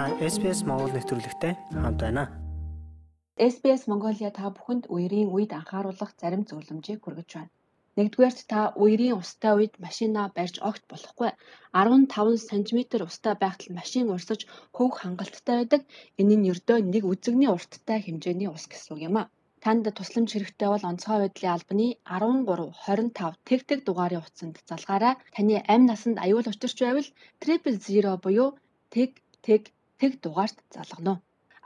Та SBS Монгол нэвтрүүлэгтэй хамт байна. SBS Mongolia та бүхэнд үерийн үед анхааруулах зарим зөвлөмжийг хүргэж байна. Нэгдүгээрт та үерийн устай үед машинаа барьж огт болохгүй. 15 см устай байхад машин урсаж хөвөх хангалттай байдаг. Энэ нь ердөө нэг үзэгний урттай хэмжээний ус гэсэн үг юм а. Танд тусламж хэрэгтэй бол онцгой байдлын албаны 13 25 тэг тэг дугаарын утсанд залгаарай. Таны амь насанд аюул учирч байвал 000 буюу тэг тэг тэг дугаарт залгана уу.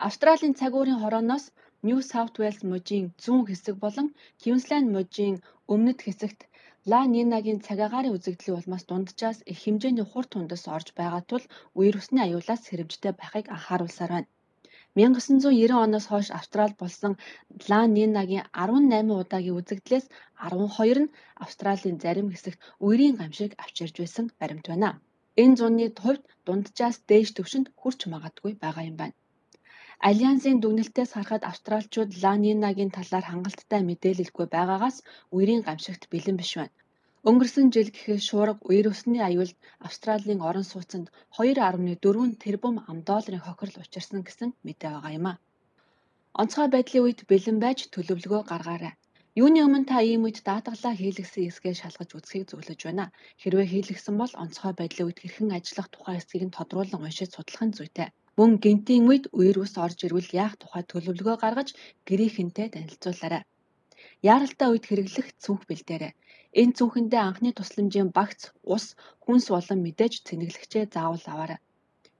Австралийн цаг уурын хорооноос New South Wales мужийн зүүн хэсэг болон Queensland мужийн өмнөд хэсэгт Ла Нинагийн цагаагаарын үзэгдлийн улмаас дунджаас их хэмжээний хурд тундас орж байгаа тул үер усны аюулаас сэрэмжтэй байхыг анхааруулсаар байна. 1990 оноос хойш Австрали болсон Ла Нинагийн 18 удаагийн үзэгдлээс 12 нь Австралийн зарим хэсэгт үерийн гамшиг авчирж байсан баримт байна. Энэ зууны хувьд дунджаас дээш түвшинд хүрч магадгүй байгаа юм байна. Альянсын дүгнэлтээс харахад австралчууд Ла Нинагийн талаар хангалттай мэдээлэлгүй байгаагаас үерийн гамшигт бэлэн биш байна. Өнгөрсөн жил гэхэд шуурга үер өсний аюулд Австралийн орон сууцанд 2.4 тэрбум ам долларын хохирол учирсан гэсэн мэдээ байгаа юм а. Онцгой байдлын үед бэлэн байж төлөвлөгөө гаргаарай. Юуны өмнө та ийм үед даатгалаа хийлгэсэн хэсгээ шалгаж үзэхийг зөвлөж байна. Хэрвээ хийлгэсэн бол онцгой байдлын үед хэрхэн ажиллах тухай хэсгийг нь тодруулан уншиж судлах нь зүйтэй. Мөн гинтийн үед үер ус орж ирвэл яах тухай төлөвлөгөө гаргаж гэрийнхэнтэй танилцуулаарай. Яаралтай үед хэрэглэх цүнх бэлдээрэй. Энэ цүнхэндээ анхны тусламжийн багц, ус, хүнс болон мэдээж цэнэглэгчээ заавал аваарай.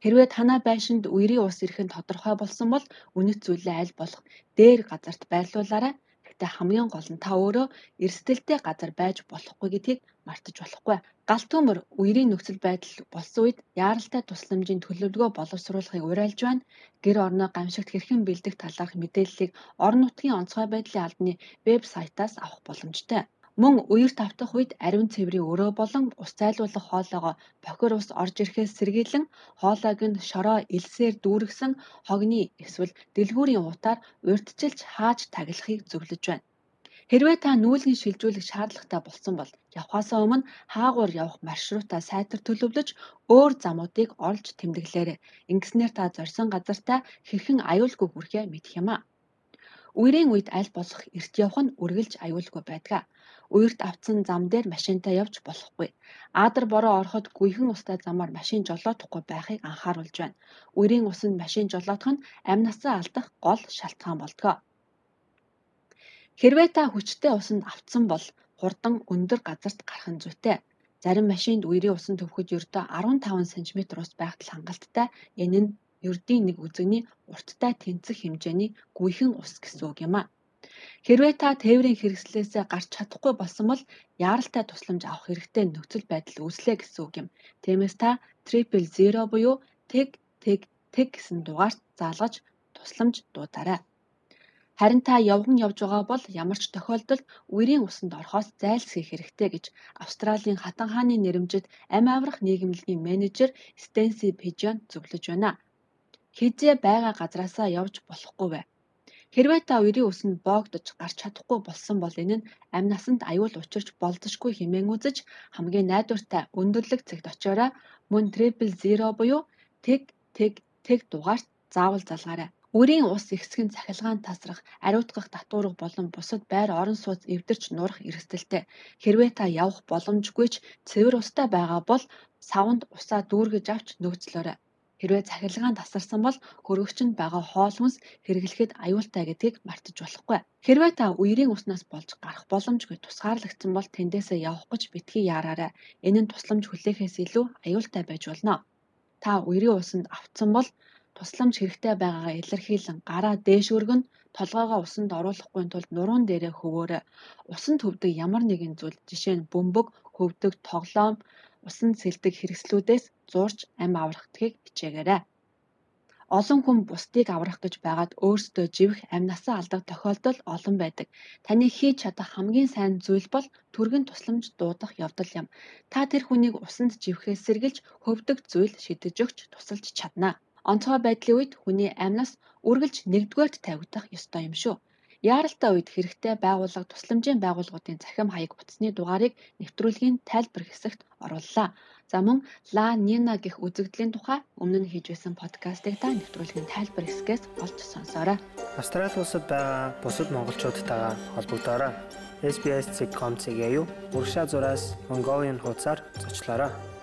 Хэрвээ танай байшинд үерийн ус ирэх нь тодорхой болсон бол үнэт зүйлээ аль болох дээр газарт байрлуулаарай. Гэхдээ хамгийн гол нь та өөрөө эрсдэлтэй газар байж болохгүй гэдгийг мартаж болохгүй. Галт төмөр үерийн нөхцөл байдал болсон үед яаралтай тусламжийн төлөвлөгөө боловсруулахыг уриалж байна. Гэр орноо гамшигт хэрхэн бэлдэх талаарх мэдээллийг орон нутгийн онцгой байдлын албаны вебсайтаас авах боломжтой. Мөн үер тавтах үед ариун цэврийн өрөө болон ус зайлуулах хоолойгоо бохир ус орж ирэхээс сэргийлэн хоолойг нь шороо элсээр дүүргэсэн хогны эсвэл дэлгүүрийн утаар урьдчилж хааж таглахыг зөвлөж байна. Хэрвээ та нүүлгэн шилжүүлэх шаардлагатай болсон бол явхаасаа өмнө хаагуур явах маршрутаа сайтар төлөвлөж өөр замуудыг олж тэмдэглээрэй. Ингэснээр та зорьсон газартаа хэрхэн аюулгүй хүрэхээ мэдэх юм а. Үерийн үед аль болох эрт явах нь үргэлж аюулгүй байдаг. Үерт автсан зам дээр машинтай явж болохгүй. Аадар бороо ороход гүйхэн устай замаар машин жолоодохгүй байхыг анхааруулж байна. Үерийн усанд машин жолоодох нь амь насаа алдах гол шалтгаан болдгоо. Хэрвээ та хүчтэй усанд автсан бол хурдан өндөр газарт гарах нь зүйтэй. Зарим машинд үерийн усан төвхөж ердөө 15 см ус байхад л хангалттай. Энэ нь ердийн нэг үзэгний урттай тэнцэх хэмжээний гүйхэн ус гэсэн үг юм а. Хэрвээ та тээврийн хэрэгслээсээ гарч чадахгүй болсон бол яаралтай тусламж авах хэрэгтэй нөхцөл байдал үүслэе гэсэн үг юм. Тиймээс та triple zero буюу тэг тэг тэг гэсэн дугаарт заалгаж тусламж дуудаарай. Харин та явган явж байгаа бол ямар ч тохиолдолд үерийн усанд орохоос зайлсхийх хэрэгтэй гэж Австралийн хатан хааны нэрэмжит амь аврах нийгэмлэгийн менежер Стенси Пижон зөвлөж байна. Хизээ байгаа газраасаа явж болохгүй вэ? Хэрвээ та үерийн усанд боогдож гарч чадахгүй болсон бол энэ нь амь насанд аюул учирч болзошгүй хэмээн үзэж хамгийн найдвартай өндөрлөг цагт очиорой мөн triple zero буюу тэг тэг тэг дугаарт заавал залгаарай. Үрийн ус ихсэх нь цахилгаан тасрах, ариутгах татварга болон бусад байр орон сууц эвдэрч нурах эрсдэлтэй. Хэрвээ та явах боломжгүй ч цэвэр устай байгаа бол савнд усаа дүүргэж авч нөөцлөөрэй. Хэрвээ цахилгаан тасарсан бол хөргөгчөнд байгаа хоол хүнс хэрэглэхэд аюултай гэдгийг мартаж болохгүй. Хэрвээ та үерийн уснаас болж гарах боломжгүй тусгаарлагдсан бол тэндээсээ явах гэж битгий яараарай. Энэ нь тусламж хүлээхээс илүү аюултай байж болно. Та үерийн усанд автсан бол тусламж хэрэгтэй байгаагаа илэрхийлэн гараа дээш өргөн толгоогоо усанд оруулахгүй тулд нуруунд дээрээ хөвөөрэй. Усанд хөвдөг ямар нэгэн зүйл жишээ нь бөмбөг, хөвдөг, тоглоом, усанд сэлдэг хэрэгслүүдээс зурж амь аврагдахыг хичээгээрэй. Олон хүн бусдыг аврах гэж байгаад өөрсдөө живэх амь насаа алдах тохиолдол олон байдаг. Таны хийж чадах хамгийн сайн зүйл бол түргэн тусламж дуудах явдал юм. Та тэр хүнийг усанд живхээс сэргийлж хөвдөг зүйл шидэж өгч тусалж чадна. Онцгой байдлын үед хүний амнаас үргэлж нэгдүгээрт тавигдах ёстой юм шүү. Яаралтай үед хэрэгтэй байгууллага тусламжийн байгууллагуудын цахим хаяг утасны дугаарыг нэвтрүүлгийн тайлбар хэсэгт орууллаа. За мөн Ла Нина гэх үзэгдлийн тухай өмнө нь хийж байсан подкастыг та нэвтрүүлгийн тайлбар хэсгээс олж сонсоорой. Австрали улсад байгаа бусад монголчуудтайгаа холбогдоорой. SBS.com-ийг юу урагшаа зураас Mongolian хуудасаар зочлоорой.